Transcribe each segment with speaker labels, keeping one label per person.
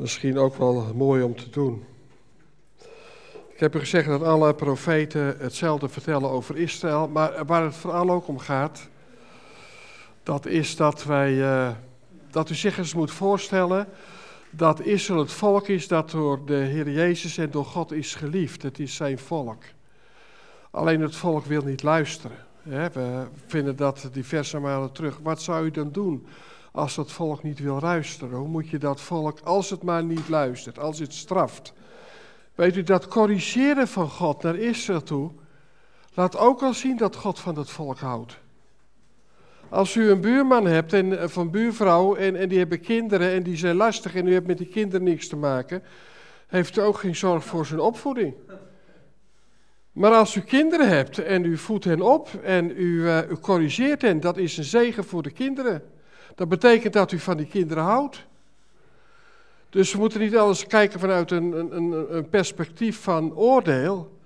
Speaker 1: Misschien ook wel mooi om te doen. Ik heb u gezegd dat alle profeten hetzelfde vertellen over Israël, maar waar het vooral ook om gaat, dat is dat wij, eh, dat u zich eens moet voorstellen dat Israël het volk is dat door de Heer Jezus en door God is geliefd. Het is zijn volk. Alleen het volk wil niet luisteren. We vinden dat diverse malen terug. Wat zou u dan doen als het volk niet wil luisteren? Hoe moet je dat volk, als het maar niet luistert, als het straft? Weet u, dat corrigeren van God naar Israël toe, laat ook al zien dat God van het volk houdt. Als u een buurman hebt en, eh, van buurvrouw en, en die hebben kinderen en die zijn lastig en u hebt met die kinderen niks te maken, heeft u ook geen zorg voor zijn opvoeding. Maar als u kinderen hebt en u voedt hen op en u, uh, u corrigeert hen, dat is een zegen voor de kinderen. Dat betekent dat u van die kinderen houdt. Dus we moeten niet alles kijken vanuit een, een, een perspectief van oordeel.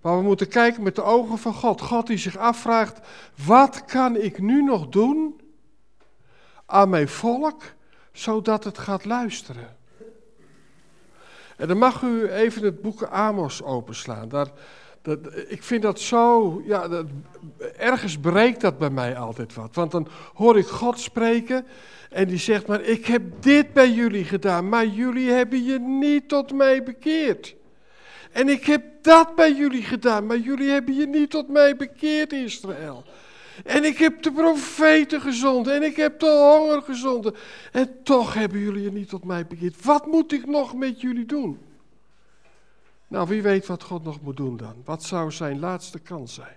Speaker 1: Maar we moeten kijken met de ogen van God. God die zich afvraagt, wat kan ik nu nog doen aan mijn volk, zodat het gaat luisteren? En dan mag u even het boek Amos openslaan. Daar, dat, ik vind dat zo, ja, ergens breekt dat bij mij altijd wat. Want dan hoor ik God spreken en die zegt maar, ik heb dit bij jullie gedaan, maar jullie hebben je niet tot mij bekeerd. En ik heb dat bij jullie gedaan, maar jullie hebben je niet tot mij bekeerd, Israël. En ik heb de profeten gezonden en ik heb de honger gezonden. En toch hebben jullie je niet tot mij bekeerd. Wat moet ik nog met jullie doen? Nou, wie weet wat God nog moet doen dan? Wat zou zijn laatste kans zijn?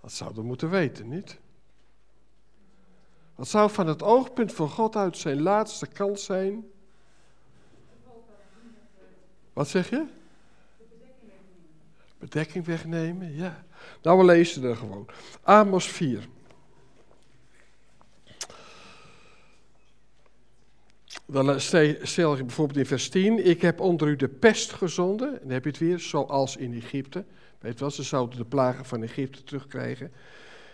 Speaker 1: Dat zouden we moeten weten, niet? Wat zou van het oogpunt van God uit zijn laatste kans zijn? Wat zeg je? Bedekking wegnemen, ja. Nou, we lezen er gewoon. Amos 4. Dan stel je bijvoorbeeld in vers 10, ik heb onder u de pest gezonden, en dan heb je het weer, zoals in Egypte. Weet wel, ze zouden de plagen van Egypte terugkrijgen.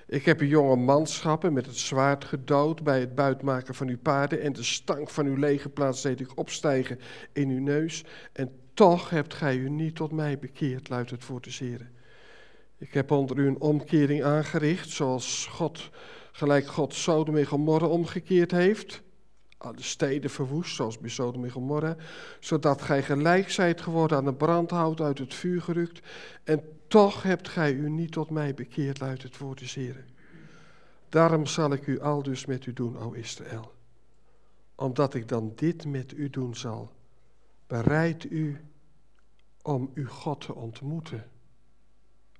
Speaker 1: Ik heb uw jonge manschappen met het zwaard gedood bij het buitmaken van uw paarden en de stank van uw legerplaats deed ik opstijgen in uw neus. En toch hebt gij u niet tot mij bekeerd, luidt het voor de zeren. Ik heb onder u een omkering aangericht, zoals God, gelijk God Sodom en omgekeerd heeft de steden verwoest, zoals bij Sodom en Gomorra, zodat gij gelijk zijt geworden aan de brandhout uit het vuur gerukt, en toch hebt gij u niet tot mij bekeerd, luidt het woord des Heren. Daarom zal ik u al dus met u doen, o Israël. Omdat ik dan dit met u doen zal, bereid u om uw God te ontmoeten,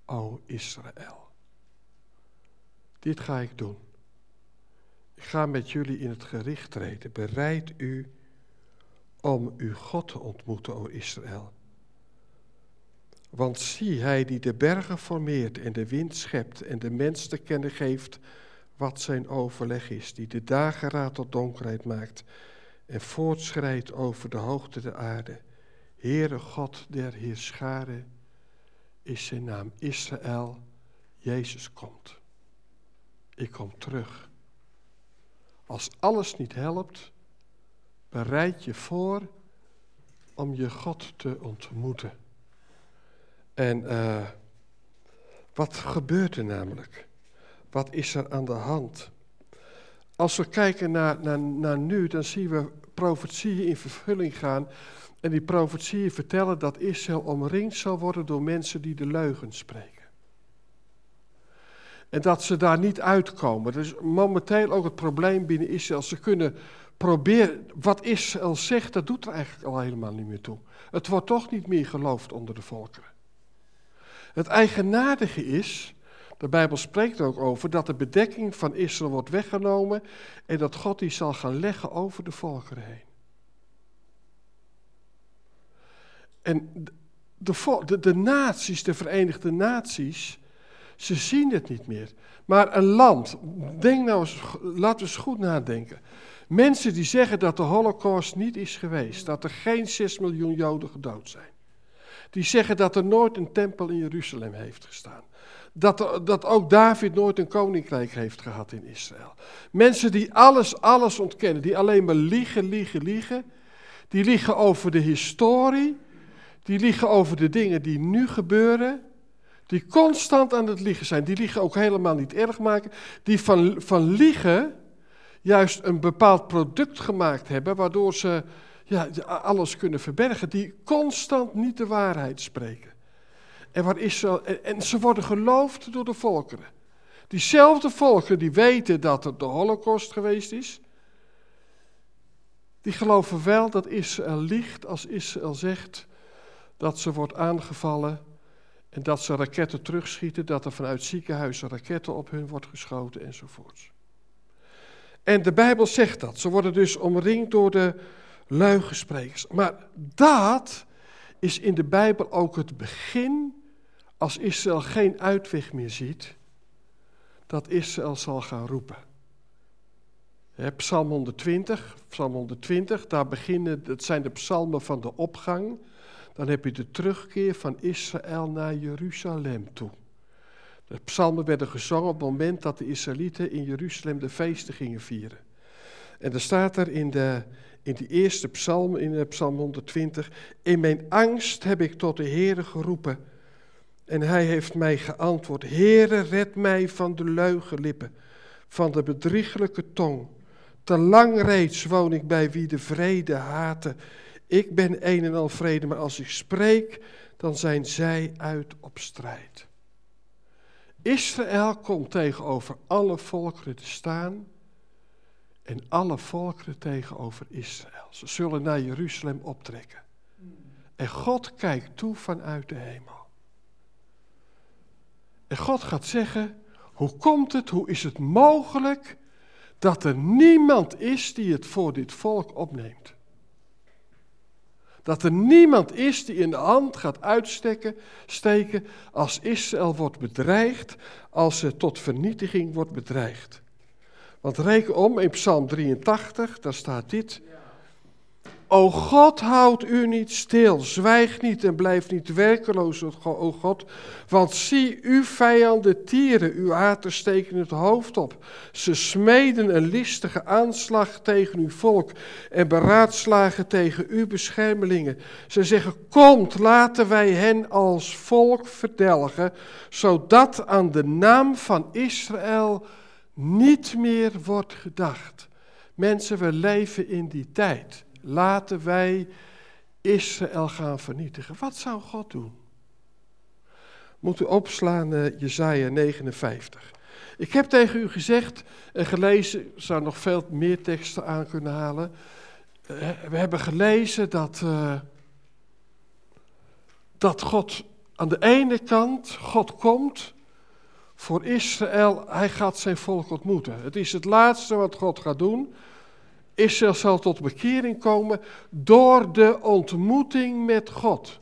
Speaker 1: o Israël. Dit ga ik doen. Ik ga met jullie in het gericht treden. Bereid u om uw God te ontmoeten, o Israël. Want zie, hij die de bergen formeert en de wind schept en de mens te kennen geeft wat zijn overleg is, die de dageraad tot donkerheid maakt en voortschrijdt over de hoogte der aarde. Heere God der Heerscharen is zijn naam Israël. Jezus komt. Ik kom terug. Als alles niet helpt, bereid je voor om je God te ontmoeten. En uh, wat gebeurt er namelijk? Wat is er aan de hand? Als we kijken naar, naar, naar nu, dan zien we profetieën in vervulling gaan. En die profetieën vertellen dat Israël omringd zal worden door mensen die de leugen spreken. En dat ze daar niet uitkomen. Is momenteel ook het probleem binnen Israël. Ze kunnen proberen, wat Israël zegt, dat doet er eigenlijk al helemaal niet meer toe. Het wordt toch niet meer geloofd onder de volkeren. Het eigenaardige is, de Bijbel spreekt er ook over, dat de bedekking van Israël wordt weggenomen en dat God die zal gaan leggen over de volkeren heen. En de, de, de naties, de Verenigde Naties, ze zien het niet meer. Maar een land, denk nou eens, laten we eens goed nadenken. Mensen die zeggen dat de Holocaust niet is geweest, dat er geen 6 miljoen Joden gedood zijn. Die zeggen dat er nooit een tempel in Jeruzalem heeft gestaan. dat, dat ook David nooit een koninkrijk heeft gehad in Israël. Mensen die alles, alles ontkennen, die alleen maar liegen, liegen, liegen. Die liegen over de historie, die liegen over de dingen die nu gebeuren. Die constant aan het liegen zijn, die liegen ook helemaal niet erg maken. Die van, van liegen juist een bepaald product gemaakt hebben, waardoor ze ja, alles kunnen verbergen. Die constant niet de waarheid spreken. En, waar Israël, en, ze worden geloofd door de volkeren. Diezelfde volkeren die weten dat het de holocaust geweest is, die geloven wel dat Israël liegt als Israël zegt dat ze wordt aangevallen en dat ze raketten terugschieten, dat er vanuit ziekenhuizen raketten op hun wordt geschoten enzovoorts. En de Bijbel zegt dat. Ze worden dus omringd door de leugensprekers. Maar dat is in de Bijbel ook het begin als Israël geen uitweg meer ziet, dat Israël zal gaan roepen. Psalm 120, Psalm 120, daar beginnen, dat zijn de psalmen van de opgang. Dan heb je de terugkeer van Israël naar Jeruzalem toe. De psalmen werden gezongen op het moment dat de Israëlieten in Jeruzalem de feesten gingen vieren. En er staat er in, de, in die eerste psalm, in psalm 120, in mijn angst heb ik tot de Heere geroepen en hij heeft mij geantwoord, Heere, red mij van de leugenlippen, van de bedrieglijke tong. Te lang reeds woon ik bij wie de vrede haten. Ik ben een en al vrede, maar als ik spreek, dan zijn zij uit op strijd. Israël komt tegenover alle volkeren te staan en alle volkeren tegenover Israël. Ze zullen naar Jeruzalem optrekken. En God kijkt toe vanuit de hemel. En God gaat zeggen, hoe komt het, hoe is het mogelijk dat er niemand is die het voor dit volk opneemt? Dat er niemand is die in de hand gaat uitsteken, steken als Israël wordt bedreigd, als ze tot vernietiging wordt bedreigd. Want reken om, in Psalm 83, daar staat dit. O God, houd u niet stil, zwijg niet en blijf niet werkeloos, o God. Want zie, uw vijanden tieren, uw haters steken het hoofd op. Ze smeden een listige aanslag tegen uw volk en beraadslagen tegen uw beschermelingen. Ze zeggen, komt, laten wij hen als volk verdelgen, zodat aan de naam van Israël niet meer wordt gedacht. Mensen, we leven in die tijd laten wij Israël gaan vernietigen. Wat zou God doen? Moet u opslaan uh, Jezaja 59. Ik heb tegen u gezegd en gelezen, ik zou nog veel meer teksten aan kunnen halen. Uh, we hebben gelezen dat, uh, dat God aan de ene kant, God komt voor Israël, hij gaat zijn volk ontmoeten. Het is het laatste wat God gaat doen. Israël zal tot bekering komen door de ontmoeting met God.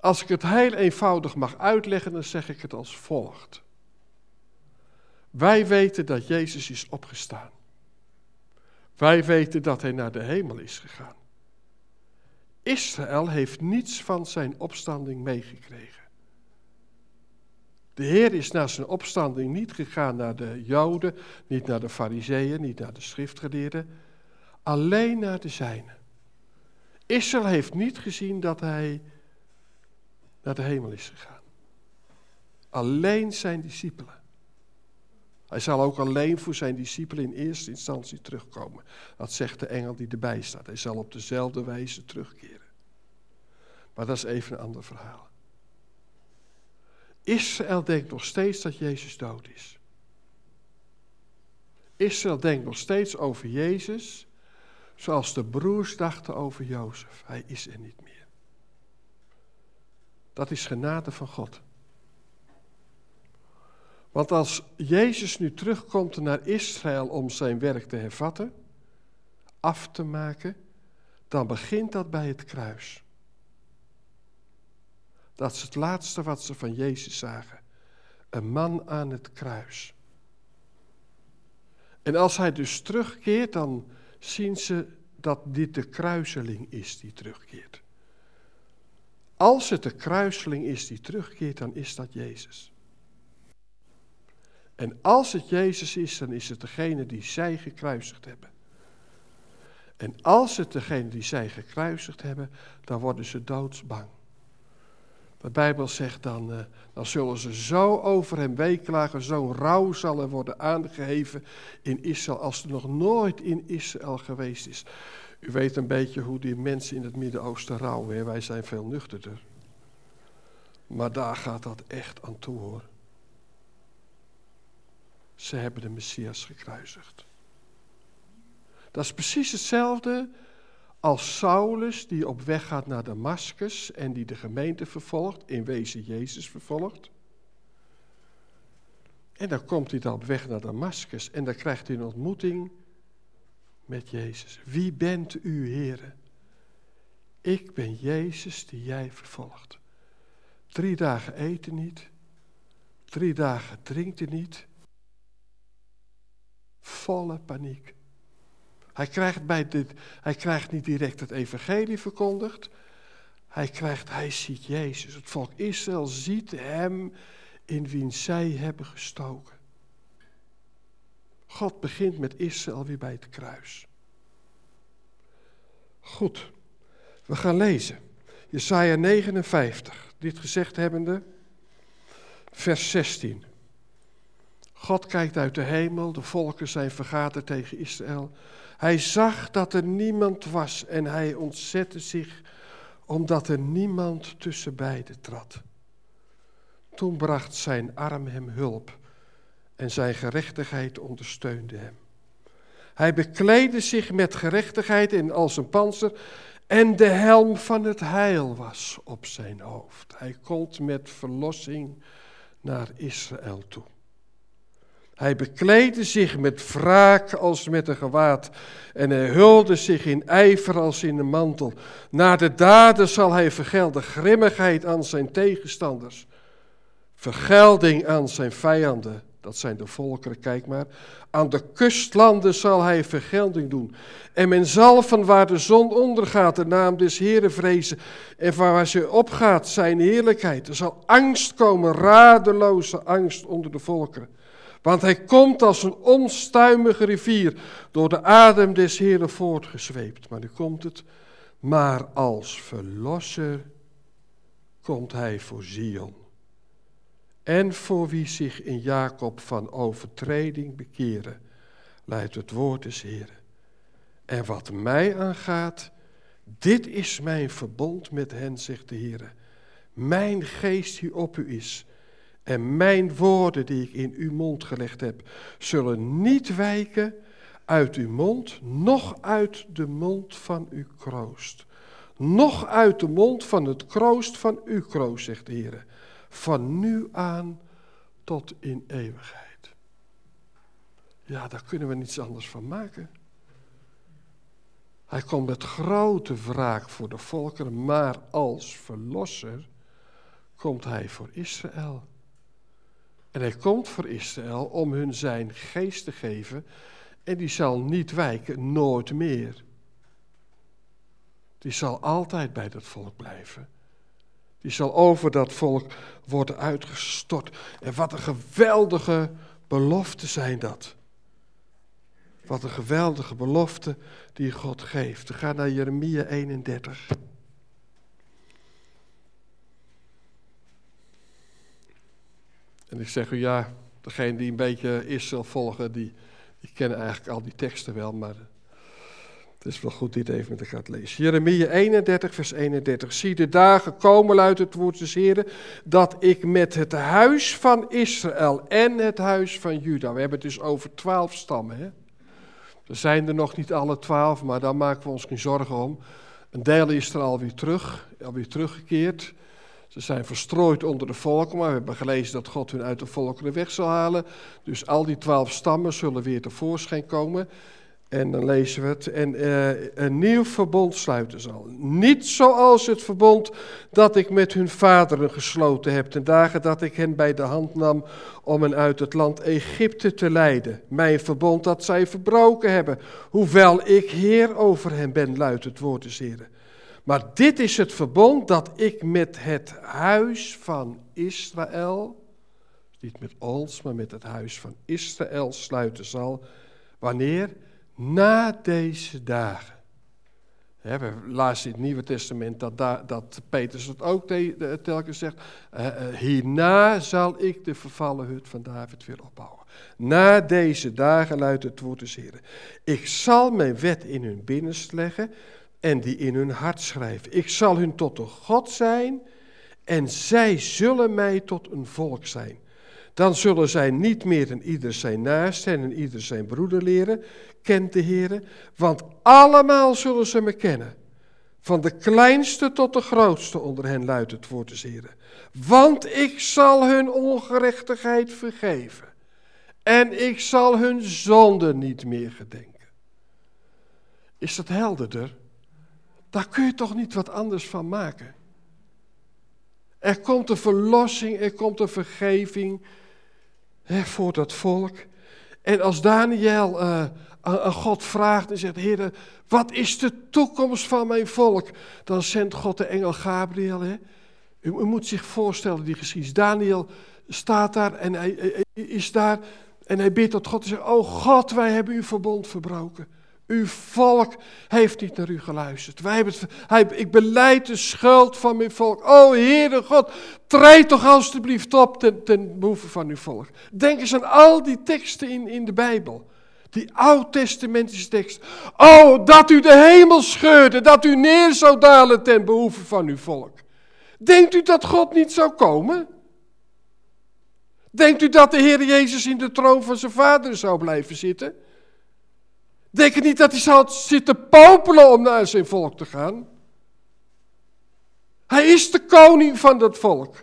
Speaker 1: Als ik het heel eenvoudig mag uitleggen, dan zeg ik het als volgt. Wij weten dat Jezus is opgestaan. Wij weten dat hij naar de hemel is gegaan. Israël heeft niets van zijn opstanding meegekregen. De Heer is na zijn opstanding niet gegaan naar de Joden, niet naar de Fariseeën, niet naar de schriftgeleerden alleen naar de zijne. Israël heeft niet gezien dat hij naar de hemel is gegaan. Alleen zijn discipelen. Hij zal ook alleen voor zijn discipelen in eerste instantie terugkomen. Dat zegt de engel die erbij staat. Hij zal op dezelfde wijze terugkeren. Maar dat is even een ander verhaal. Israël denkt nog steeds dat Jezus dood is. Israël denkt nog steeds over Jezus Zoals de broers dachten over Jozef. Hij is er niet meer. Dat is genade van God. Want als Jezus nu terugkomt naar Israël om zijn werk te hervatten, af te maken, dan begint dat bij het kruis. Dat is het laatste wat ze van Jezus zagen. Een man aan het kruis. En als hij dus terugkeert, dan zien ze dat dit de kruiseling is die terugkeert. Als het de kruiseling is die terugkeert, dan is dat Jezus. En als het Jezus is, dan is het degene die zij gekruisigd hebben. En als het degene die zij gekruisigd hebben, dan worden ze doodsbang. De Bijbel zegt dan, uh, dan zullen ze zo over hem weeklagen, zo rouw zal er worden aangeheven in Israël als er nog nooit in Israël geweest is. U weet een beetje hoe die mensen in het Midden-Oosten rouwen, wij zijn veel nuchterder. Maar daar gaat dat echt aan toe hoor. Ze hebben de Messias gekruisigd. Dat is precies hetzelfde als Saulus die op weg gaat naar Damascus en die de gemeente vervolgt, in wezen Jezus vervolgt. En dan komt hij dan op weg naar Damascus en dan krijgt hij een ontmoeting met Jezus. Wie bent u, Heere? Ik ben Jezus die jij vervolgt. Drie dagen eten niet, drie dagen drinkt niet. Volle paniek. Hij krijgt, bij dit, hij krijgt niet direct het evangelie verkondigd. Hij, krijgt, hij ziet Jezus. Het volk Israël ziet hem in wie zij hebben gestoken. God begint met Israël weer bij het kruis. Goed, we gaan lezen. Jesaja 59, dit gezegd hebbende, vers 16. God kijkt uit de hemel, de volken zijn vergaderd tegen Israël. Hij zag dat er niemand was en hij ontzette zich omdat er niemand tussen beiden trad. Toen bracht zijn arm hem hulp en zijn gerechtigheid ondersteunde hem. Hij bekleedde zich met gerechtigheid in als een panzer en de helm van het heil was op zijn hoofd. Hij komt met verlossing naar Israël toe. Hij bekleedde zich met wraak als met een gewaad en hij hulde zich in ijver als in een mantel. Naar de daden zal hij vergelden, grimmigheid aan zijn tegenstanders, vergelding aan zijn vijanden, dat zijn de volkeren, kijk maar. Aan de kustlanden zal hij vergelding doen. En men zal van waar de zon ondergaat de naam des Heren vrezen. En van waar ze opgaat zijn heerlijkheid. Er zal angst komen, radeloze angst onder de volkeren. Want hij komt als een onstuimige rivier door de adem des Heren voortgezweept. Maar nu komt het, maar als verlosser komt hij voor Zion. En voor wie zich in Jacob van overtreding bekeren, leidt het woord des Heren. En wat mij aangaat, dit is mijn verbond met hen, zegt de Heer. Mijn geest die op u is en mijn woorden die ik in uw mond gelegd heb, zullen niet wijken uit uw mond, noch uit de mond van uw kroost. Noch uit de mond van het kroost van uw kroost, zegt de Heer. Van nu aan tot in eeuwigheid. Ja, daar kunnen we niets anders van maken. Hij komt met grote wraak voor de volkeren, maar als verlosser komt hij voor Israël. En hij komt voor Israël om hun zijn geest te geven. En die zal niet wijken, nooit meer. Die zal altijd bij dat volk blijven. Die zal over dat volk worden uitgestort. En wat een geweldige belofte zijn dat. Wat een geweldige belofte die God geeft. Gaan naar Jeremia 31. En ik zeg u ja, degene die een beetje Israël volgen, die, kennen eigenlijk al die teksten wel, maar het is wel goed dit even met elkaar te lezen. Jeremia 31, vers 31. Zie de dagen komen, luidt het woord des Heren, dat ik met het huis van Israël en het huis van Juda, we hebben het dus over twaalf stammen, hè? Er zijn er nog niet alle twaalf, maar daar maken we ons geen zorgen om. Een deel is er alweer terug, alweer teruggekeerd. Ze zijn verstrooid onder de volken, maar we hebben gelezen dat God hun uit de volkeren weg zal halen. Dus al die twaalf stammen zullen weer tevoorschijn komen. En dan lezen we het. En uh, een nieuw verbond sluiten zal. Niet zoals het verbond dat ik met hun vaderen gesloten heb. Ten dagen dat ik hen bij de hand nam om hen uit het land Egypte te leiden. Mijn verbond dat zij verbroken hebben. Hoewel ik heer over hen ben, luidt het woord des Heren. Maar dit is het verbond dat ik met het huis van Israël, niet met ons, maar met het huis van Israël sluiten zal. Wanneer? Na deze dagen. we lazen in het Nieuwe Testament dat, dat Petrus het ook telkens zegt. Uh, hierna zal ik de vervallen hut van David weer opbouwen. Na deze dagen luidt het woord des Heren. Ik zal mijn wet in hun binnenst leggen en die in hun hart schrijven. Ik zal hun tot een God zijn en zij zullen mij tot een volk zijn. Dan zullen zij niet meer in ieder zijn naast en in ieder zijn broeder leren, kent de Heer, want allemaal zullen ze me kennen. Van de kleinste tot de grootste onder hen luidt het woord des Heren. Want ik zal hun ongerechtigheid vergeven en ik zal hun zonde niet meer gedenken. Is dat helderder? Daar kun je toch niet wat anders van maken. Er komt een verlossing, er komt een vergeving hè, voor dat volk. En als Daniel uh, aan, God vraagt en zegt, Heer, wat is de toekomst van mijn volk? Dan zendt God de engel Gabriel. Hè? U, u, moet zich voorstellen die geschiedenis. Daniel staat daar en hij, hij is daar en hij bidt tot God en zegt, oh God, wij hebben uw verbond verbroken. Uw volk heeft niet naar u geluisterd. Wij hebben het, ik beleid de schuld van mijn volk. O Heere God, treed toch alstublieft op ten, behoeve van uw volk. Denk eens aan al die teksten in, in de Bijbel. Die oud-testamentische teksten. Oh, dat u de hemel scheurde, dat u neer zou dalen ten behoeve van uw volk. Denkt u dat God niet zou komen? Denkt u dat de Heer Jezus in de troon van zijn vader zou blijven zitten? Denk niet dat hij zou zitten popelen om naar zijn volk te gaan? Hij is de koning van dat volk.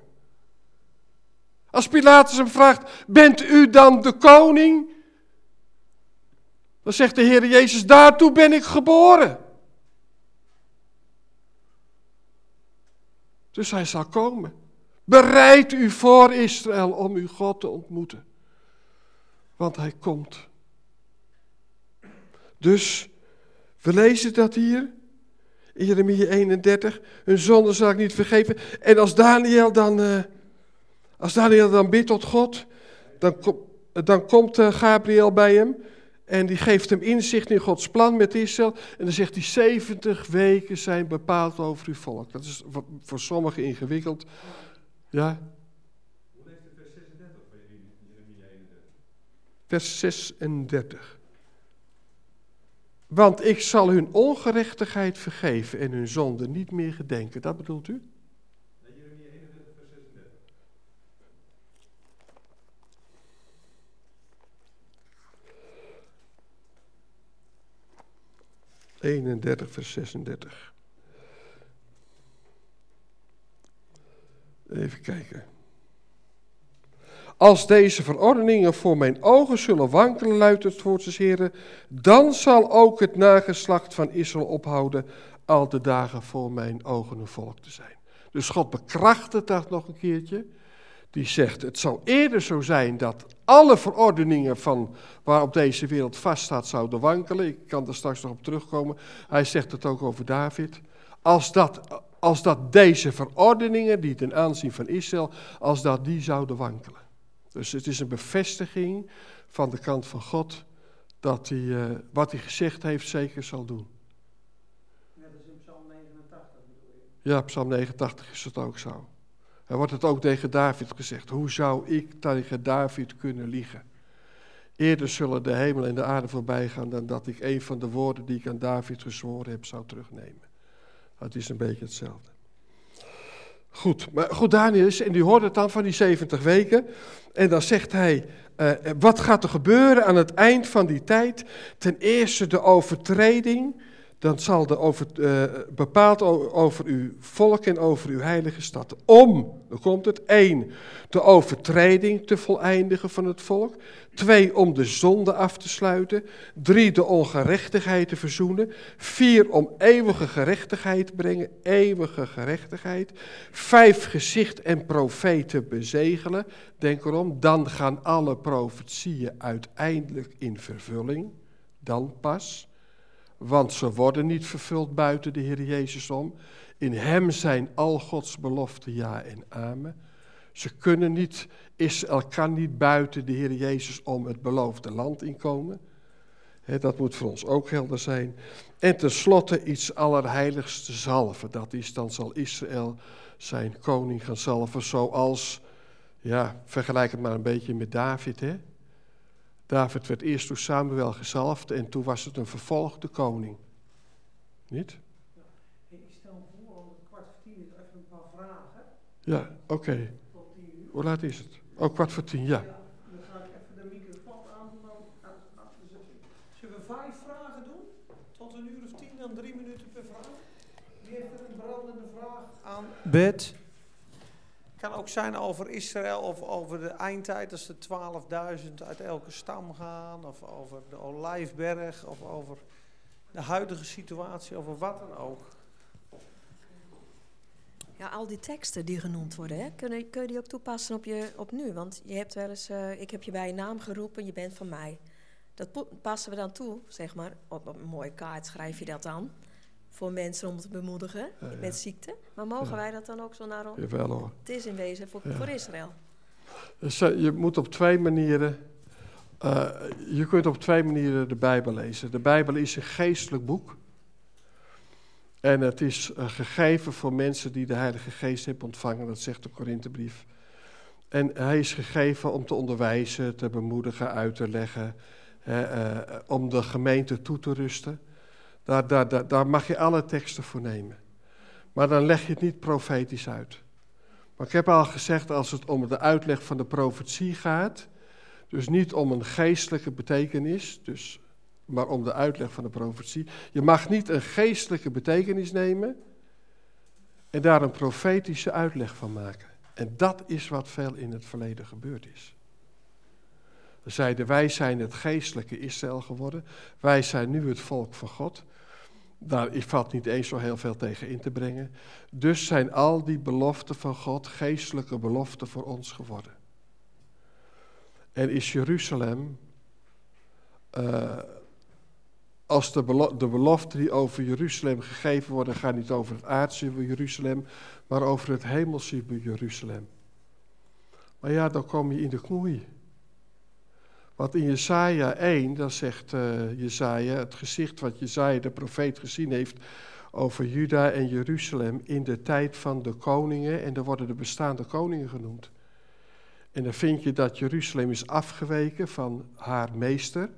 Speaker 1: Als Pilatus hem vraagt, bent u dan de koning? Dan zegt de Heer Jezus, daartoe ben ik geboren. Dus hij zal komen. Bereid u voor Israël om uw God te ontmoeten. Want hij komt. Dus, we lezen dat hier. In Jeremia 31. Hun zonde zal ik niet vergeven. En als Daniel dan, uh, als Daniel dan bidt tot God. Dan, dan komt uh, Gabriel bij hem. En die geeft hem inzicht in Gods plan met Israël. En dan zegt hij, 70 weken zijn bepaald over uw volk. Dat is voor sommigen ingewikkeld. Ja? Hoe vers 36 van Jeremia 31? Vers 36. Want ik zal hun ongerechtigheid vergeven en hun zonde niet meer gedenken. Dat bedoelt u? Nee, Jeremia 31, vers 36. 31 vers 36. Even kijken. Als deze verordeningen voor mijn ogen zullen wankelen, luidt het woord des dan zal ook het nageslacht van Israël ophouden al de dagen voor mijn ogen een volk te zijn. Dus God bekrachtigt dat nog een keertje. Die zegt, het zou eerder zo zijn dat alle verordeningen van waarop deze wereld vaststaat zouden wankelen. Ik kan er straks nog op terugkomen. Hij zegt het ook over David. Als dat als dat deze verordeningen, die ten aanzien van Israël, als dat die zouden wankelen. Dus het is een bevestiging van de kant van God dat hij uh, wat hij gezegd heeft zeker zal doen.
Speaker 2: Ja, dat is in Psalm 89 bedoel
Speaker 1: je? Ja, Psalm 89 is het ook zo. Er wordt het ook tegen David gezegd. Hoe zou ik tegen David kunnen liegen? Eerder zullen de hemel en de aarde voorbij gaan dan dat ik een van de woorden die ik aan David gezworen heb zou terugnemen. Het is een beetje hetzelfde. Goed, maar goed, Daniel en die hoort het dan van die 70 weken. En dan zegt hij, uh, wat gaat er gebeuren aan het eind van die tijd? Ten eerste de overtreding dan zal de over, uh, bepaald over uw volk en over uw heilige stad. Om, dan komt het, één, de overtreding te voleindigen van het volk. Twee, om de zonde af te sluiten. Drie, de ongerechtigheid te verzoenen. Vier, om eeuwige gerechtigheid te brengen, eeuwige gerechtigheid. Vijf, gezicht en profeten bezegelen. Denk erom, dan gaan alle profetieën uiteindelijk in vervulling. Dan pas want ze worden niet vervuld buiten de Heer Jezus om. In Hem zijn al Gods beloften ja en amen. Ze kunnen niet, Israël kan niet buiten de Heer Jezus om het beloofde land inkomen. Dat moet voor ons ook helder zijn. En tenslotte iets allerheiligste te zalven. Dat is, dan zal Israël zijn koning gaan zalven zoals, ja, vergelijk het maar een beetje met David. Hè? David werd eerst door Samuel gezalfd en toen was het een vervolgde koning. Niet?
Speaker 2: Ik stel voor om het kwart voor tien is even een paar vragen.
Speaker 1: Ja, oké.
Speaker 2: Uur.
Speaker 1: Hoe laat is het? Oh, kwart voor tien, ja.
Speaker 2: Dan ga ik even de microfoon aandoen. Dan, aan- aan- zullen we vijf vragen doen? Tot een uur of tien, dan drie minuten per vraag. Wie heeft er een brandende vraag aan? Bed. Kan ook zijn over Israël of over de eindtijd, als er 12.000 uit elke stam gaan, of over de Olijfberg, of over de huidige situatie, over wat dan ook.
Speaker 3: Ja, al die teksten die genoemd worden, hè, kun, je, kun je die ook toepassen op, je, op nu? Want je hebt wel eens, eh, ik heb je bij je naam geroepen, je bent van mij. Dat passen we dan toe, zeg maar. Op een mooie kaart schrijf je dat dan. Voor mensen om te bemoedigen
Speaker 1: Ja, ja.
Speaker 3: met ziekte. Maar mogen wij dat dan ook zo naar ons?
Speaker 1: Jawel hoor.
Speaker 3: Het is in wezen voor, voor Israël.
Speaker 1: Dus, eh, je moet op twee manieren. eh, je kunt op twee manieren de Bijbel lezen. De Bijbel is een geestelijk boek. En het is eh, gegeven voor mensen die de Heilige Geest hebben ontvangen, dat zegt de Korinthebrief. En hij is gegeven om te onderwijzen, te bemoedigen, uit te leggen, hè, om de gemeente toe te rusten. Daar, daar, mag je alle teksten voor nemen. Maar dan leg je het niet profetisch uit. Maar ik heb al gezegd, als het om de uitleg van de profetie gaat, dus niet om een geestelijke betekenis, dus, maar om de uitleg van de profetie. Je mag niet een geestelijke betekenis nemen en daar een profetische uitleg van maken. En dat is wat veel in het verleden gebeurd is. We zeiden, wij zijn het geestelijke Israël geworden, wij zijn nu het volk van God. Daar valt niet eens zo heel veel tegen in te brengen. Dus zijn al die beloften van God geestelijke beloften voor ons geworden. En is Jeruzalem, eh, als de, de beloften die over Jeruzalem gegeven worden, gaan niet over het aardse Jeruzalem, maar over het hemelse Jeruzalem. Maar ja, dan kom je in de knoei. Want in Jesaja 1, dan zegt eh Jesaja, het gezicht wat Jesaja de profeet gezien heeft over Juda en Jeruzalem in de tijd van de koningen, en er worden de bestaande koningen genoemd. En dan vind je dat Jeruzalem is afgeweken van haar meester.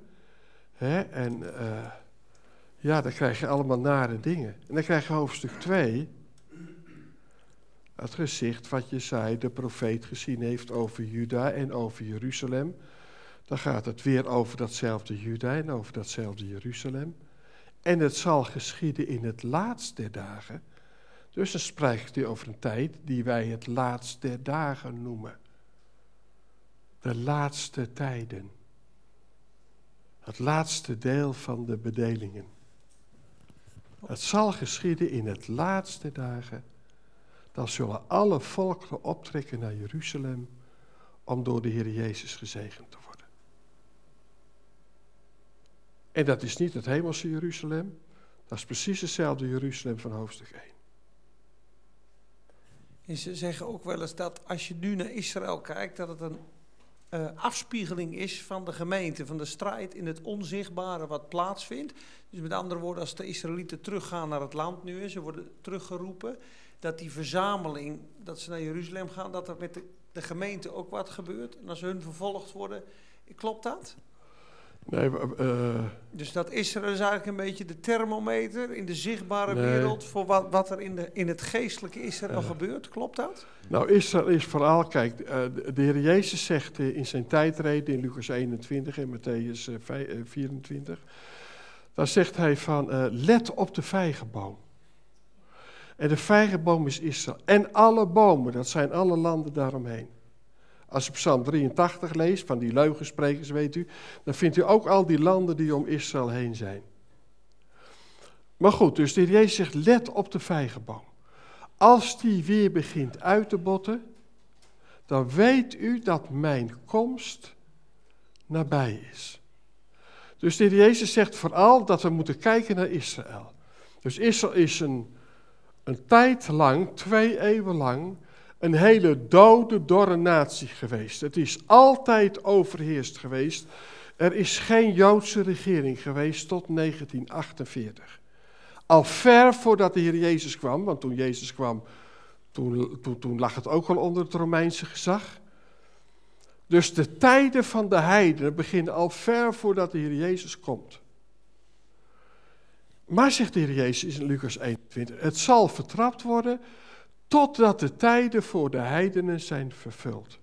Speaker 1: Hè? En eh, ja, dan krijg je allemaal nare dingen. En dan krijg je hoofdstuk 2, het gezicht wat Jesaja de profeet gezien heeft over Juda en over Jeruzalem. Dan gaat het weer over datzelfde Juda en over datzelfde Jeruzalem. En het zal geschieden in het laatst der dagen. Dus dan spreekt hij over een tijd die wij het laatst der dagen noemen. De laatste tijden. Het laatste deel van de bedelingen. Het zal geschieden in het laatste dagen. Dan zullen alle volkeren optrekken naar Jeruzalem om door de Heer Jezus gezegend te worden. En dat is niet het hemelse Jeruzalem, dat is precies hetzelfde Jeruzalem van hoofdstuk 1.
Speaker 2: En ze zeggen ook wel eens dat als je nu naar Israël kijkt, dat het een eh, afspiegeling is van de gemeente, van de strijd in het onzichtbare wat plaatsvindt. Dus met andere woorden, als de Israëlieten teruggaan naar het land nu, en ze worden teruggeroepen, dat die verzameling, dat ze naar Jeruzalem gaan, dat er met de, de gemeente ook wat gebeurt. En als hun vervolgd worden, klopt dat?
Speaker 1: Nee, uh,
Speaker 2: Dus dat Israël is eigenlijk een beetje de thermometer in de zichtbare
Speaker 1: Nee.
Speaker 2: wereld voor wat, wat er in, de, in het geestelijke Israël gebeurt. Klopt dat?
Speaker 1: Nou, Israël is vooral, kijk, eh, de Heer Jezus zegt eh, in zijn tijdreden in Lucas 21 en Matthäus eh, vij- eh, 24, daar zegt hij van, eh, let op de vijgenboom. En de vijgenboom is Israël. En alle bomen, dat zijn alle landen daaromheen. Als je Psalm 83 leest, van die leugensprekers, weet u, dan vindt u ook al die landen die om Israël heen zijn. Maar goed, dus de Jezus zegt, let op de vijgenboom. Als die weer begint uit te botten, dan weet u dat mijn komst nabij is. Dus de Jezus zegt vooral dat we moeten kijken naar Israël. Dus Israël is een, een tijd lang, twee eeuwen lang, een hele dode, dorre natie geweest. Het is altijd overheerst geweest. Er is geen Joodse regering geweest tot 1948. Al ver voordat de Heer Jezus kwam, want toen Jezus kwam, toen, toen, lag het ook al onder het Romeinse gezag. Dus de tijden van de heidenen beginnen al ver voordat de Heer Jezus komt. Maar zegt de Heer Jezus in Lucas 21, het zal vertrapt worden totdat de tijden voor de heidenen zijn vervuld.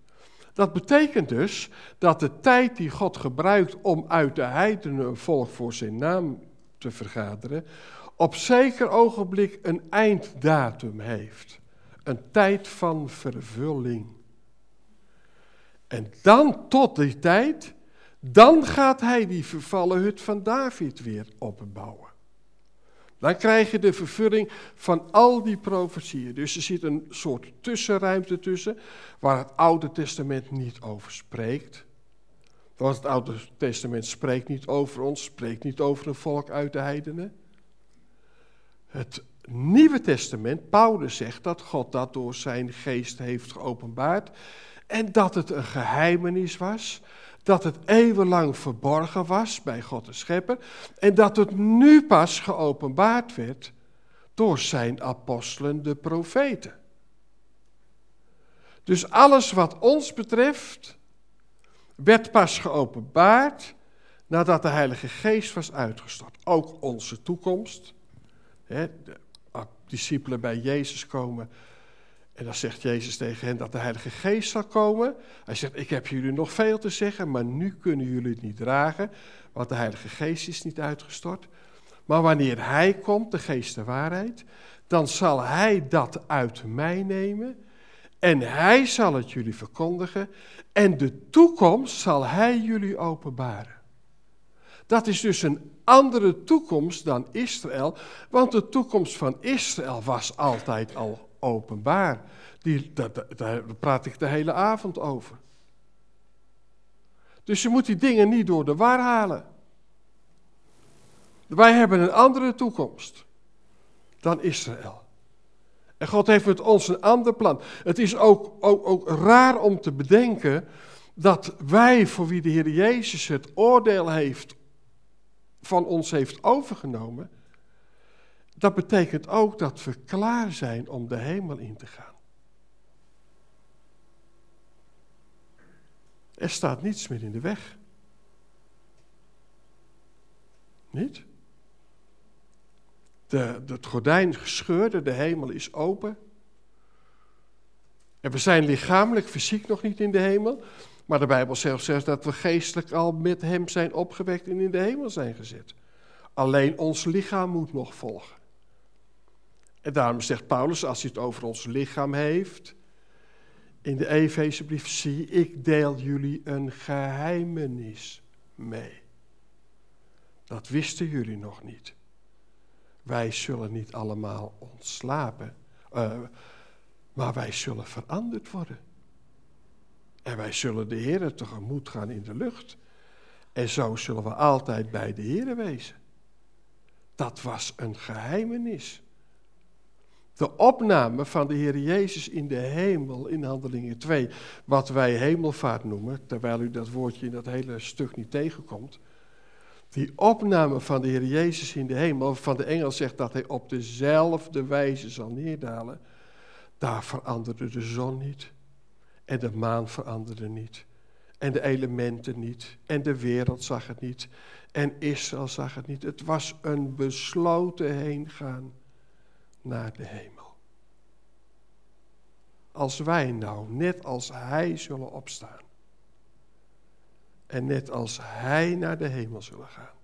Speaker 1: Dat betekent dus dat de tijd die God gebruikt om uit de heidenen een volk voor zijn naam te vergaderen, op zeker ogenblik een einddatum heeft. Een tijd van vervulling. En dan tot die tijd, dan gaat hij die vervallen hut van David weer opbouwen. Dan krijg je de vervulling van al die profetieën. Dus er zit een soort tussenruimte tussen, waar het Oude Testament niet over spreekt. Want het Oude Testament spreekt niet over ons, spreekt niet over een volk uit de heidenen. Het Nieuwe Testament, Paulus zegt dat God dat door zijn geest heeft geopenbaard en dat het een geheimenis was, dat het eeuwenlang verborgen was bij God de Schepper en dat het nu pas geopenbaard werd door zijn apostelen, de profeten. Dus alles wat ons betreft werd pas geopenbaard nadat de Heilige Geest was uitgestort. Ook onze toekomst. Hè, de discipelen bij Jezus komen en dan zegt Jezus tegen hen dat de Heilige Geest zal komen. Hij zegt, ik heb jullie nog veel te zeggen, maar nu kunnen jullie het niet dragen, want de Heilige Geest is niet uitgestort. Maar wanneer Hij komt, de Geest der waarheid, dan zal Hij dat uit mij nemen en Hij zal het jullie verkondigen en de toekomst zal Hij jullie openbaren. Dat is dus een andere toekomst dan Israël, want de toekomst van Israël was altijd al openbaar. Die, dat, daar praat ik de hele avond over. Dus je moet die dingen niet door de war halen. Wij hebben een andere toekomst dan Israël. En God heeft met ons een ander plan. Het is ook, ook, ook raar om te bedenken dat wij, voor wie de Heer Jezus het oordeel heeft, van ons heeft overgenomen, dat betekent ook dat we klaar zijn om de hemel in te gaan. Er staat niets meer in de weg. Niet? De, het gordijn gescheurde, de hemel is open. En we zijn lichamelijk, fysiek nog niet in de hemel. Maar de Bijbel zelf zegt dat we geestelijk al met hem zijn opgewekt en in de hemel zijn gezet. Alleen ons lichaam moet nog volgen. En daarom zegt Paulus, als hij het over ons lichaam heeft, in de Efezebrief, zie ik deel jullie een geheimenis mee. Dat wisten jullie nog niet. Wij zullen niet allemaal ontslapen, uh, maar wij zullen veranderd worden. En wij zullen de Heer tegemoet gaan in de lucht. En zo zullen we altijd bij de Heer wezen. Dat was een geheimenis. De opname van de Heer Jezus in de hemel in Handelingen 2, wat wij hemelvaart noemen, terwijl u dat woordje in dat hele stuk niet tegenkomt. Die opname van de Heer Jezus in de hemel, van de engel zegt dat hij op dezelfde wijze zal neerdalen. Daar veranderde de zon niet. En de maan veranderde niet. En de elementen niet. En de wereld zag het niet. En Israël zag het niet. Het was een besloten heengaan naar de hemel. Als wij nou net als Hij zullen opstaan. En net als Hij naar de hemel zullen gaan.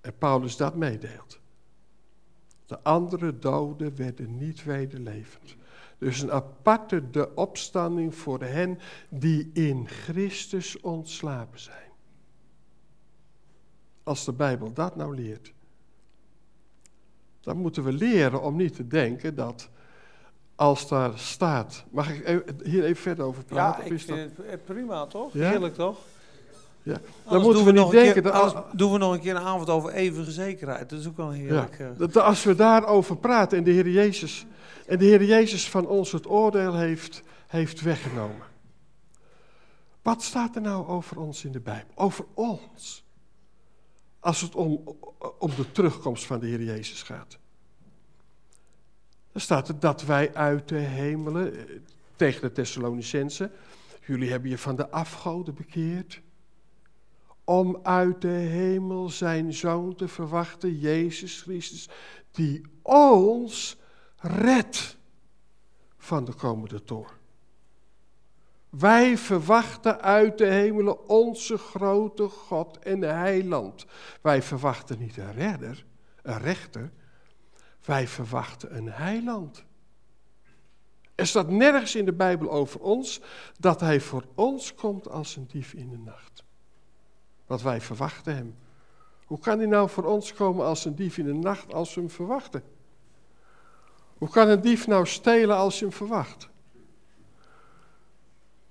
Speaker 1: En Paulus dat meedeelt. De andere doden werden niet wederlevend. Dus een aparte de opstanding voor hen die in Christus ontslapen zijn. Als de Bijbel dat nou leert, dan moeten we leren om niet te denken dat als daar staat. Mag ik hier even verder over praten?
Speaker 2: Ja, ik vind het prima toch? Heerlijk toch?
Speaker 1: Ja. Dan
Speaker 2: Anders
Speaker 1: moeten we niet denken
Speaker 2: keer,
Speaker 1: dat,
Speaker 2: doen we nog een keer een avond over eeuwige zekerheid. Dat is ook wel heerlijk. eh.
Speaker 1: dat als we daarover praten en de Heer Jezus, en de Heer Jezus van ons het oordeel heeft, heeft weggenomen. Wat staat er nou over ons in de Bijbel? Over ons. Als het om, de terugkomst van de Heer Jezus gaat. Dan staat er dat wij uit de hemelen, eh, tegen de Thessalonicensen, jullie hebben je van de afgoden bekeerd. Om uit de hemel zijn zoon te verwachten, Jezus Christus, die ons redt van de komende toorn. Wij verwachten uit de hemelen onze grote God en heiland. Wij verwachten niet een redder, een rechter. Wij verwachten een heiland. Er staat nergens in de Bijbel over ons dat hij voor ons komt als een dief in de nacht. Want wij verwachten hem. Hoe kan hij nou voor ons komen als een dief in de nacht als we hem verwachten? Hoe kan een dief nou stelen als je hem verwacht?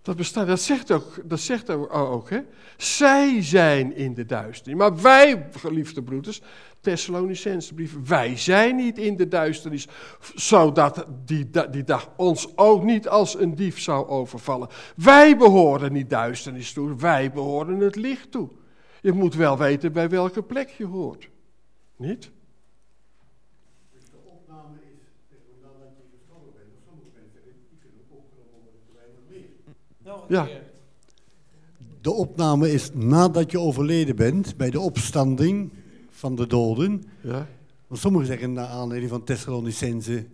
Speaker 1: Dat bestaat, dat zegt ook, dat zegt ook, ook hè. Zij zijn in de duisternis. Maar wij, geliefde broeders, Thessalonicense brief, wij zijn niet in de duisternis, zodat die, die dag ons ook niet als een dief zou overvallen. Wij behoren niet duisternis toe, wij behoren het licht toe. Je moet wel weten bij welke plek je hoort. Niet?
Speaker 4: Dus de opname is, zeg maar, nadat je gestorven bent, of sommige mensen, die kunnen ook opgenomen worden terwijl je nog leeft.
Speaker 2: Nog een
Speaker 1: Ja.
Speaker 4: De opname is nadat je overleden bent, bij de opstanding van de doden.
Speaker 1: Ja.
Speaker 4: Want sommigen zeggen naar aanleiding van Thessalonicense,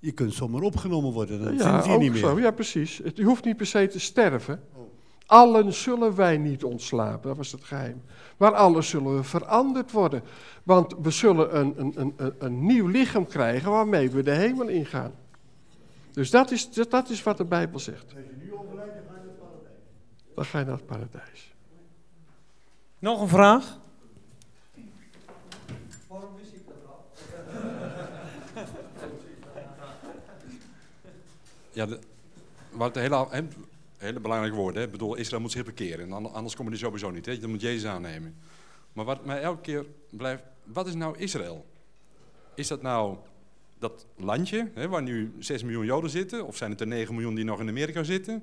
Speaker 4: je kunt zomaar opgenomen worden, dan
Speaker 1: Ja, ook
Speaker 4: niet meer.
Speaker 1: zo. Ja, precies. Het, je hoeft niet per se te sterven.
Speaker 4: Oh.
Speaker 1: Allen zullen wij niet ontslapen, dat was het geheim. Maar allen zullen we veranderd worden. Want we zullen een, een, een, een, een nieuw lichaam krijgen waarmee we de hemel ingaan. Dus dat is, dat, dat is wat de Bijbel zegt.
Speaker 4: Als je nu overlijdt, dan ga je naar het paradijs.
Speaker 1: Dan ga je naar het paradijs.
Speaker 2: Nog een vraag? Waarom wist ik dat al?
Speaker 5: Ja, de, wat een hele, hele belangrijke woorden. Hè. Ik bedoel, Israël moet zich bekeren. an- Anders komen die sowieso niet. Hè. Dan moet Jezus aannemen. Maar wat mij elke keer blijft... Wat is nou Israël? Is dat nou dat landje hè, waar nu 6 miljoen Joden zitten? Of zijn het er 9 miljoen die nog in Amerika zitten?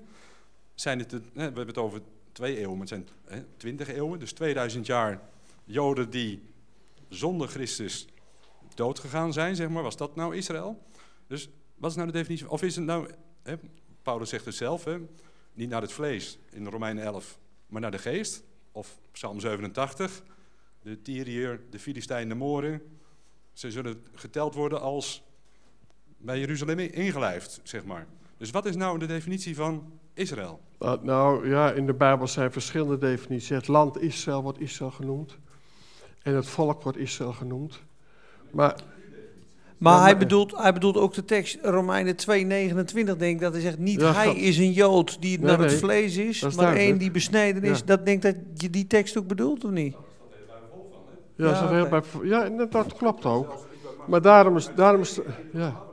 Speaker 5: Zijn het, we hebben het over twee eeuwen, maar het zijn 20 eeuwen. Dus 2000 jaar Joden die zonder Christus doodgegaan zijn, zeg maar. Was dat nou Israël? Dus wat is nou de definitie? Of is het nou, hè, Paulus zegt het zelf, hè, niet naar het vlees in Romeinen 11, maar naar de geest. Of Psalm 87, de Tyriër, de Filistijn, de Moren. Ze zullen geteld worden als bij Jeruzalem ingelijfd, zeg maar. Dus wat is nou de definitie van Israël?
Speaker 1: Uh, nou ja, in de Bijbel zijn verschillende definities. Het land Israël wordt Israël genoemd. En het volk wordt Israël genoemd. Maar
Speaker 2: Maar hij, bedoelt, hij bedoelt ook de tekst Romeinen 2,29, denk ik, dat hij zegt, niet
Speaker 1: Ja,
Speaker 2: hij is een Jood die
Speaker 1: Nee,
Speaker 2: naar het vlees is, maar één die besneden is.
Speaker 1: Ja.
Speaker 2: Dat denk dat je die tekst ook bedoelt, of niet?
Speaker 1: ja,
Speaker 2: Ja,
Speaker 1: dat, heel
Speaker 2: oké.
Speaker 1: bij, ja dat- dat klopt ook. Maar daarom, is, daarom, is, ja,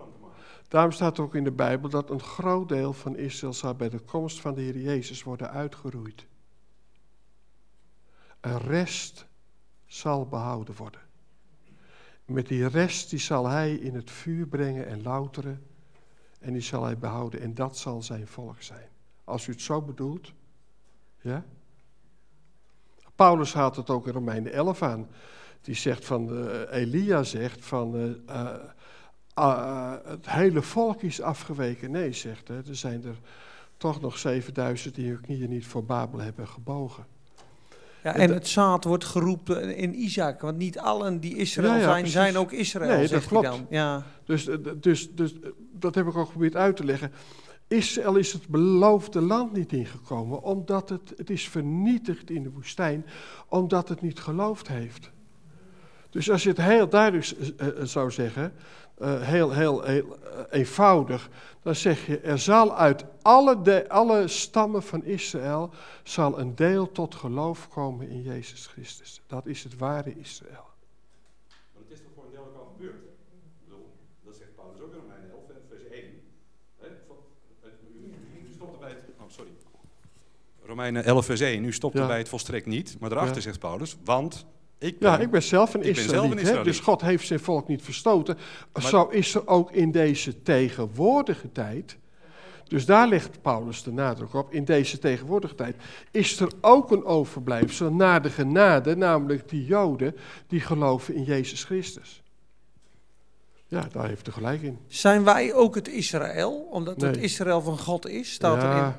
Speaker 1: daarom staat ook in de Bijbel dat een groot deel van Israël zal bij de komst van de Heer Jezus worden uitgeroeid. Een rest zal behouden worden. Met die rest die zal hij in het vuur brengen en louteren. En die zal hij behouden. En dat zal zijn volk zijn. Als u het zo bedoelt. Ja? Paulus haalt het ook in Romeinen 11 aan. Die zegt van, eh, Elia zegt van, eh, eh, ah, het hele volk is afgeweken. Nee, zegt hij, er zijn er toch nog 7000 die hun knieën niet voor Babel hebben gebogen.
Speaker 2: Ja,
Speaker 1: En
Speaker 2: het zaad wordt geroepen in Isaac, want niet allen die Israël
Speaker 1: Ja, ja,
Speaker 2: zijn,
Speaker 1: precies.
Speaker 2: zijn ook Israël,
Speaker 1: Nee, dat
Speaker 2: zegt hij
Speaker 1: klopt.
Speaker 2: dan. Ja.
Speaker 1: Dus, eh, dus, dus eh, dat heb ik ook geprobeerd uit te leggen. Israël is het beloofde land niet ingekomen, omdat het, het is vernietigd in de woestijn, omdat het niet geloofd heeft. Dus als je het heel duidelijk eh, eh, zou zeggen, eh, heel, heel, heel eh, eenvoudig, dan zeg je, er zal uit alle, de, alle stammen van Israël, zal een deel tot geloof komen in Jezus Christus. Dat is het ware Israël.
Speaker 5: Maar het is toch voor een deel ook al gebeurd? hè? Ik bedoel, dat zegt Paulus ook in Romeinen 11, hè, vers 1. Hè, van- het- u- u stopte bij het, oh, sorry. Romeinen 11 vers 1, u stopt
Speaker 1: Ja.
Speaker 5: erbij het volstrekt niet. Maar daarachter
Speaker 1: Ja.
Speaker 5: zegt Paulus, want ik ben...
Speaker 1: Ja, ik ben zelf een Israëliet. Dus God heeft zijn volk niet verstoten.
Speaker 5: Maar-
Speaker 1: Zo is er ook in deze tegenwoordige tijd. Dus daar legt Paulus de nadruk op. In deze tegenwoordige tijd is er ook een overblijfsel naar de genade, namelijk die Joden die geloven in Jezus Christus. Ja, daar heeft hij gelijk in.
Speaker 2: Zijn wij ook het Israël? Omdat het. Israël van God is? Staat
Speaker 1: ja,
Speaker 2: erin.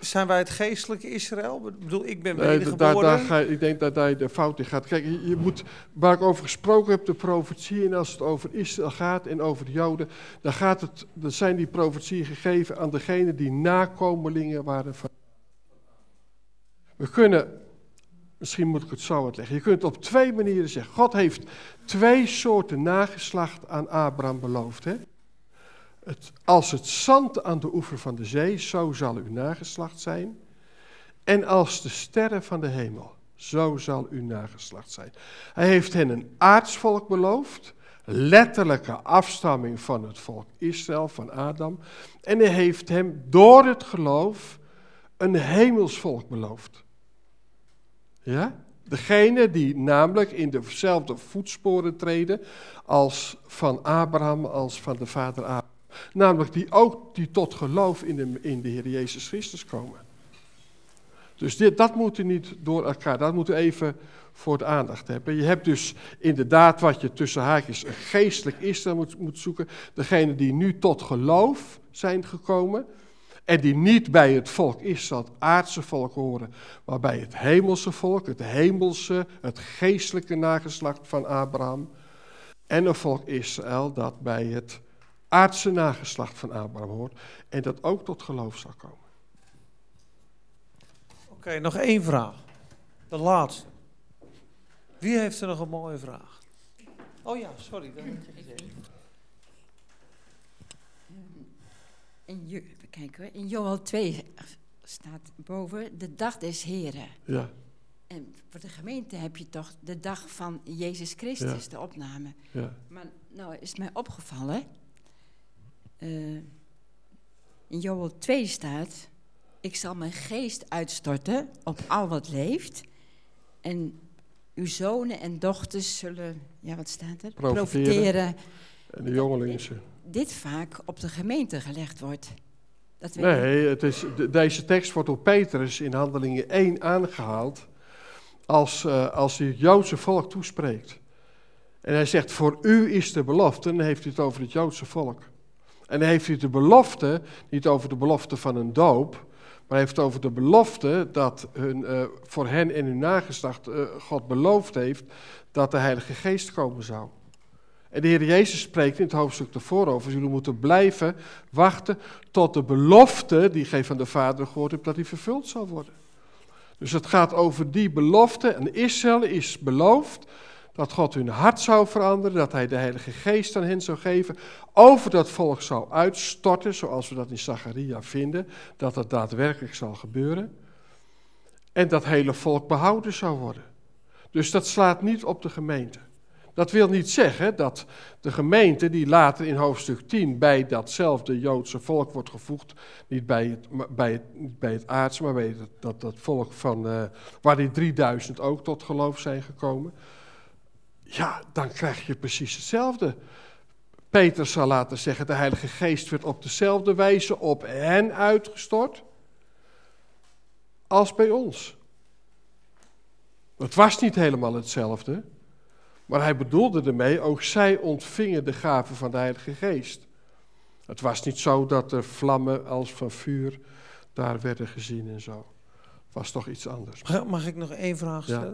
Speaker 2: Zijn wij het geestelijke Israël? Ik bedoel, ik ben
Speaker 1: nee, daar, daar ga, ik denk dat daar de fout in gaat. Kijk, je, je moet, waar ik over gesproken heb, de profetie, en als het over Israël gaat en over de Joden, dan, gaat het, dan zijn die profetieën gegeven aan degenen die nakomelingen waren van. We kunnen, misschien moet ik het zo uitleggen, je kunt het op twee manieren zeggen. God heeft twee soorten nageslacht aan Abraham beloofd. Hè? Het, als het zand aan de oever van de zee, zo zal uw nageslacht zijn. En als de sterren van de hemel, zo zal uw nageslacht zijn. Hij heeft hen een aardsvolk beloofd, letterlijke afstamming van het volk Israël, van Adam. En hij heeft hem door het geloof een hemelsvolk beloofd. Ja? Degene die namelijk in dezelfde voetsporen treden als van Abraham, als van de vader Abraham. Namelijk die ook die tot geloof in de, in de Heer Jezus Christus komen. Dus dit, dat moet niet door elkaar, dat moet even voor de aandacht hebben. Je hebt dus inderdaad wat je tussen haakjes een geestelijk Israël moet, moet zoeken. Degene die nu tot geloof zijn gekomen. En die niet bij het volk Israël, het aardse volk horen. Maar bij het hemelse volk, het hemelse, het geestelijke nageslacht van Abraham. En een volk Israël dat bij het aardse nageslacht van Abraham hoort. En dat ook tot geloof zal komen.
Speaker 2: Oké, nog één vraag. De laatste. Wie heeft er nog een mooie vraag? Oh ja, sorry. dat had je gezegd.
Speaker 6: In, Jo- even kijken hoor. in Joel 2 staat boven de dag des Heren.
Speaker 1: Ja,
Speaker 6: En voor de gemeente heb je toch de dag van Jezus Christus, de opname.
Speaker 1: ja.
Speaker 6: Maar nou is mij opgevallen. Eh, in Joel 2 staat: Ik zal mijn geest uitstorten op al wat leeft. En uw zonen en dochters zullen, ja wat staat er?
Speaker 1: Profiteren. En de jongelingen.
Speaker 6: Dit vaak op de gemeente gelegd wordt. Dat.
Speaker 1: Nee, het is, de- deze tekst wordt door Petrus in Handelingen 1 aangehaald als, eh, als hij het Joodse volk toespreekt. En hij zegt, voor u is de belofte, en dan heeft hij het over het Joodse volk. En dan heeft hij de belofte, niet over de belofte van een doop, maar heeft over de belofte dat hun, eh, voor hen en hun nageslacht eh, God beloofd heeft dat de Heilige Geest komen zou. En de Heer Jezus spreekt in het hoofdstuk ervoor over, jullie moeten blijven wachten tot de belofte die gij van de Vader gehoord hebt, dat die vervuld zal worden. Dus het gaat over die belofte. En Israël is beloofd dat God hun hart zou veranderen, dat hij de Heilige Geest aan hen zou geven, over dat volk zou uitstorten, zoals we dat in Zacharia vinden, dat dat daadwerkelijk zal gebeuren. En dat hele volk behouden zou worden. Dus dat slaat niet op de gemeente. Dat wil niet zeggen dat de gemeente die later in hoofdstuk 10 bij datzelfde Joodse volk wordt gevoegd, niet bij het, bij het, bij het aardse, maar bij dat, dat volk van, eh, waar die 3000 ook tot geloof zijn gekomen. Ja, dan krijg je precies hetzelfde. Peter zal laten zeggen, de Heilige Geest werd op dezelfde wijze op hen uitgestort als bij ons. Het was niet helemaal hetzelfde. Maar hij bedoelde ermee, ook zij ontvingen de gave van de Heilige Geest. Het was niet zo dat er vlammen als van vuur daar werden gezien en zo. Het was toch iets anders.
Speaker 2: Mag, mag ik nog één vraag
Speaker 1: Ja.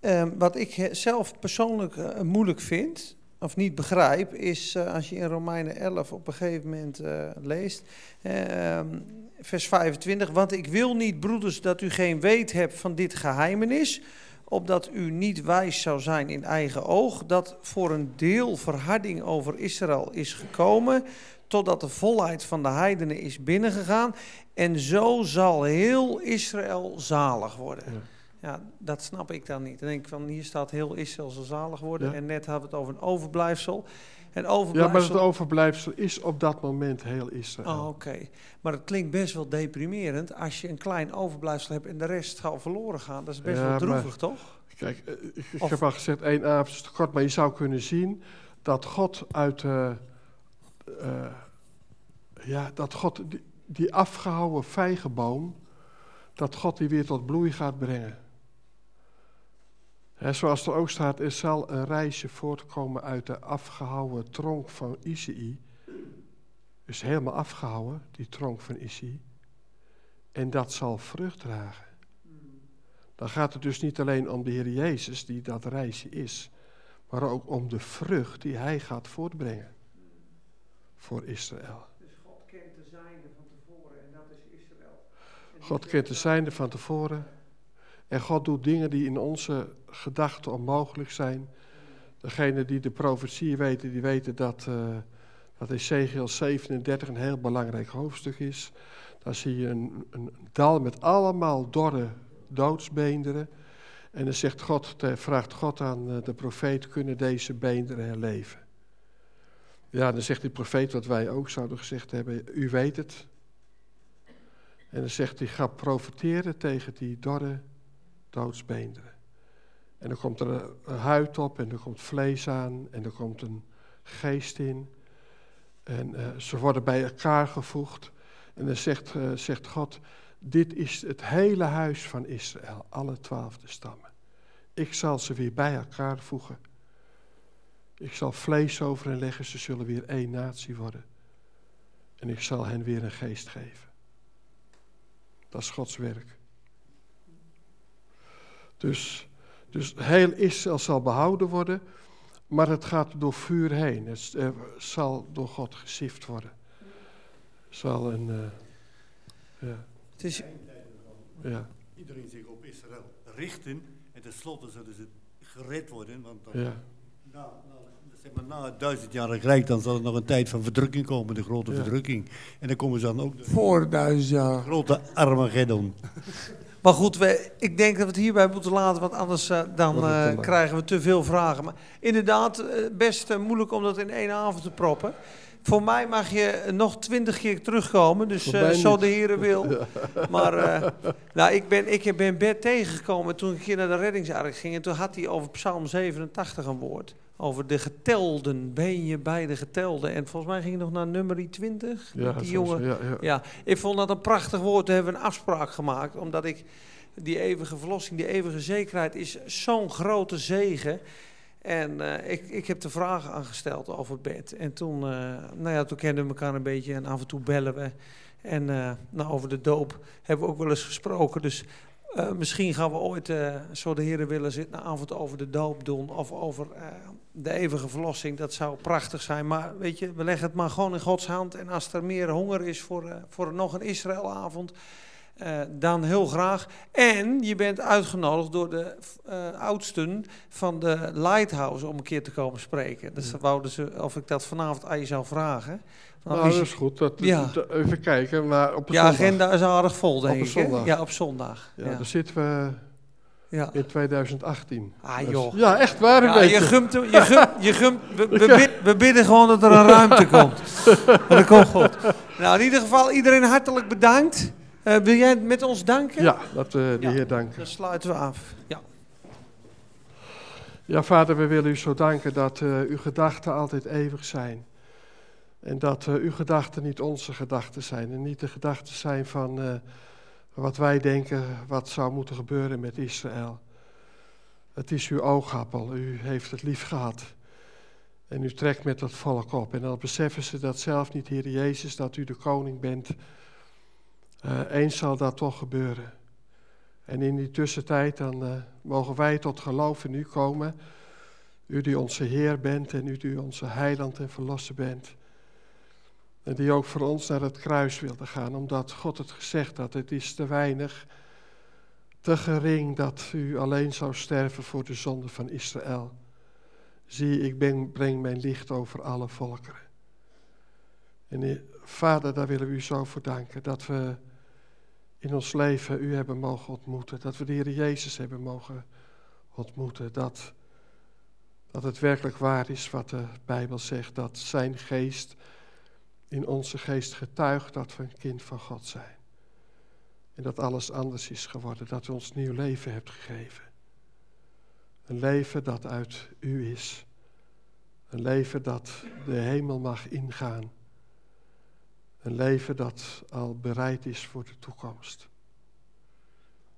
Speaker 2: Ehm, wat ik zelf persoonlijk eh, moeilijk vind, of niet begrijp, is eh, als je in Romeinen 11 op een gegeven moment eh, leest, ehm, vers 25. Want ik wil niet, broeders, dat u geen weet hebt van dit geheimenis, opdat u niet wijs zou zijn in eigen oog, dat voor een deel verharding over Israël is gekomen, totdat de volheid van de heidenen is binnengegaan. En zo zal heel Israël zalig worden.
Speaker 1: Ja.
Speaker 2: Ja, dat snap ik dan niet. Dan denk ik van, hier staat heel Israël zal zalig worden.
Speaker 1: Ja.
Speaker 2: En net hadden we het over een overblijfsel. En
Speaker 1: Ja, maar
Speaker 2: overblijfsel...
Speaker 1: het overblijfsel is op dat moment heel Israël.
Speaker 2: Oh, oké. Maar het klinkt best wel deprimerend als je een klein overblijfsel hebt en de rest zal verloren gaan. Dat is best
Speaker 1: Ja,
Speaker 2: wel
Speaker 1: maar-
Speaker 2: droevig, toch?
Speaker 1: Kijk, eh, ik, ik
Speaker 2: Of-
Speaker 1: heb al gezegd, één avond is te kort, maar je zou kunnen zien dat God uit, eh, eh, ja, dat God die, die afgehouwen vijgenboom, dat God die weer tot bloei gaat brengen. Zoals er ook staat, er zal een reisje voortkomen uit de afgehouwen tronk van Isaïe. Dus helemaal afgehouwen, die tronk van Isaïe. En dat zal vrucht dragen. Dan gaat het dus niet alleen om de Heer Jezus, die dat reisje is, maar ook om de vrucht die Hij gaat voortbrengen voor Israël.
Speaker 2: Dus God kent de zijnde van tevoren en dat is Israël.
Speaker 1: God kent de zijnde van tevoren en God doet dingen die in onze gedachten onmogelijk zijn. Degenen die de profetie weten, die weten dat, eh dat Ezekiel 37 een heel belangrijk hoofdstuk is. Daar zie je een, een dal met allemaal dorre doodsbeenderen. En dan zegt God, eh, vraagt God aan eh, de profeet, kunnen deze beenderen herleven? Ja, dan zegt die profeet wat wij ook zouden gezegd hebben, u weet het. En dan zegt hij, ga profiteren tegen die dorre doodsbeenderen. En dan komt er een- huid op en er komt vlees aan en er komt een geest in. En eh, ze worden bij elkaar gevoegd. En dan zegt, eh, zegt God, dit is het hele huis van Israël, alle twaalfde stammen. Ik zal ze weer bij elkaar voegen. Ik zal vlees over hen leggen, ze zullen weer één natie worden. En ik zal hen weer een geest geven. Dat is Gods werk. Dus, dus heel Israël zal behouden worden, maar het gaat door vuur heen. Het eh, zal door God gesift worden. Zal een, eh, ja,
Speaker 2: Het is,
Speaker 1: ja,
Speaker 4: Iedereen zich op Israël richten en tenslotte zullen ze gered worden. Want dan,
Speaker 1: ja.
Speaker 4: na, na, zeg maar, na het duizendjarig rijk dan zal er nog een tijd van verdrukking komen, de grote
Speaker 1: Ja.
Speaker 4: verdrukking. En dan komen ze dan ook de
Speaker 2: voor duizend jaar.
Speaker 4: grote Armageddon.
Speaker 2: Maar goed, we, ik denk dat we het hierbij moeten laten, want anders eh, dan eh, krijgen we te veel vragen. Maar inderdaad, eh, best moeilijk om dat in één avond te proppen. Voor mij mag je nog twintig keer terugkomen, dus zo de heren wil. Maar nou, ik, ben, ik ben Bert tegengekomen toen ik hier naar de reddingsark ging. En toen had hij over Psalm 87 een woord. Over de getelden, ben je bij de getelden. En volgens mij ging het nog naar nummer 20.
Speaker 1: ja,
Speaker 2: die jongen.
Speaker 1: ja, ja.
Speaker 2: Ja, ik vond dat een prachtig woord. We hebben een afspraak gemaakt, omdat ik die eeuwige verlossing, die eeuwige zekerheid is zo'n grote zegen. En eh, ik, ik heb de vragen aangesteld over bed. En toen, eh, nou ja, toen kenden we elkaar een beetje en af en toe bellen we. En eh, nou, over de doop hebben we ook wel eens gesproken. Dus misschien gaan we ooit, zo de heren willen, zitten een avond over de doop doen. Of over de eeuwige verlossing. Dat zou prachtig zijn. Maar weet je, we leggen het maar gewoon in Gods hand. En als er meer honger is voor, eh, voor nog een Israëlavond, eh, dan heel graag. En je bent uitgenodigd door de eh, oudsten van de Lighthouse om een keer te komen spreken. Dus wouden ze, of ik dat vanavond aan je zou vragen.
Speaker 1: Nou,
Speaker 2: is-
Speaker 1: dat is goed. Dat,
Speaker 2: Ja.
Speaker 1: even kijken, maar op
Speaker 2: je
Speaker 1: zondag.
Speaker 2: agenda is aardig vol, denk
Speaker 1: een
Speaker 2: ik.
Speaker 1: zondag.
Speaker 2: Ja, op zondag.
Speaker 1: Ja,
Speaker 2: Ja,
Speaker 1: dan zitten we
Speaker 2: ja.
Speaker 1: in 2018.
Speaker 2: Ah,
Speaker 1: Dus-
Speaker 2: joh.
Speaker 1: ja, echt waar een
Speaker 2: Ja,
Speaker 1: beetje.
Speaker 2: je gumt, je gumt, je gumt, we, we, bid- we bidden gewoon dat er een ruimte komt. Dat komt goed. Nou, in ieder geval, iedereen hartelijk bedankt. Eh, wil jij met ons danken?
Speaker 1: Ja, dat we de
Speaker 2: Ja.
Speaker 1: Heer danken.
Speaker 2: Dan sluiten we af. Ja.
Speaker 1: Ja, vader, we willen u zo danken dat eh, uw gedachten altijd eeuwig zijn. En dat eh, uw gedachten niet onze gedachten zijn. En niet de gedachten zijn van eh, wat wij denken, wat zou moeten gebeuren met Israël. Het is uw oogappel. U heeft het lief gehad. En u trekt met dat volk op. En dan beseffen ze dat zelf niet, Heer Jezus, dat u de koning bent. Eh, eens zal dat toch gebeuren. En in die tussentijd dan eh, mogen wij tot geloof in u komen. U die onze Heer bent en u die onze heiland en verlosser bent. En die ook voor ons naar het kruis wilde gaan, omdat God het gezegd had, het is te weinig, te gering dat u alleen zou sterven voor de zonde van Israël. Zie, ik ben, breng mijn licht over alle volkeren. En eh, Vader, daar willen we u zo voor danken, dat we in ons leven u hebben mogen ontmoeten. Dat we de Heer Jezus hebben mogen ontmoeten. Dat Dat het werkelijk waar is wat de Bijbel zegt, dat zijn geest in onze geest getuigt dat we een kind van God zijn. En dat alles anders is geworden, dat u ons nieuw leven hebt gegeven. Een leven dat uit u is. Een leven dat de hemel mag ingaan. Een leven dat al bereid is voor de toekomst.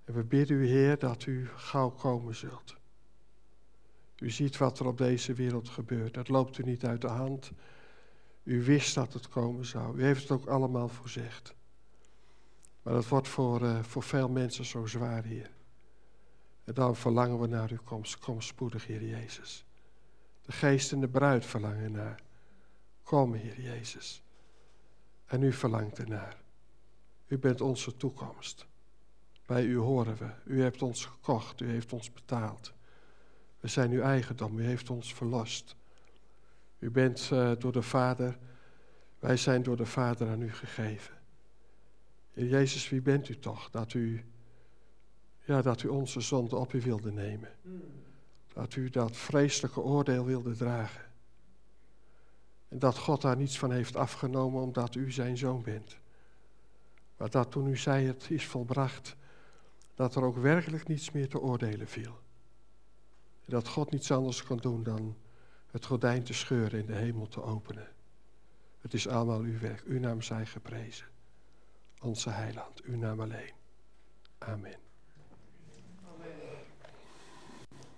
Speaker 1: En we bidden u, Heer, dat u gauw komen zult. U ziet wat er op deze wereld gebeurt. Dat loopt u niet uit de hand. U wist dat het komen zou. U heeft het ook allemaal voorzegd. Maar dat wordt voor, uh, voor veel mensen zo zwaar, Heer. En daarom verlangen we naar uw komst. Kom spoedig, Heer Jezus. De geest en de bruid verlangen naar. Kom, Heer Jezus. En u verlangt ernaar. U bent onze toekomst. Bij u horen we. U hebt ons gekocht. U heeft ons betaald. We zijn uw eigendom. U heeft ons verlost. U bent uh, door de Vader. Wij zijn door de Vader aan u gegeven. Heer Jezus, wie bent u toch dat u, ja, dat u onze zonde op u wilde nemen? Dat u dat vreselijke oordeel wilde dragen. En dat God daar niets van heeft afgenomen omdat u zijn zoon bent. Maar dat toen u zei het is volbracht, dat er ook werkelijk niets meer te oordelen viel. Dat God niets anders kon doen dan het gordijn te scheuren en de hemel te openen. Het is allemaal uw werk. Uw naam zij geprezen. Onze heiland, uw naam alleen. Amen.